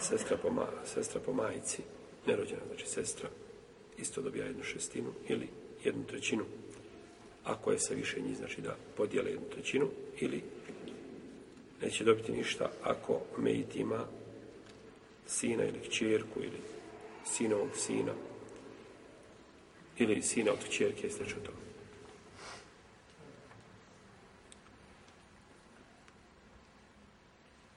sestra po, ma, sestra po majici, nerođena, znači sestra, isto dobija jednu šestinu ili jednu trećinu. Ako je sa više njih, znači da podijele jednu trećinu ili neće dobiti ništa ako mejit ima sina ili kćerku ili sinovog sina ili sina od kćerke i sl. toga.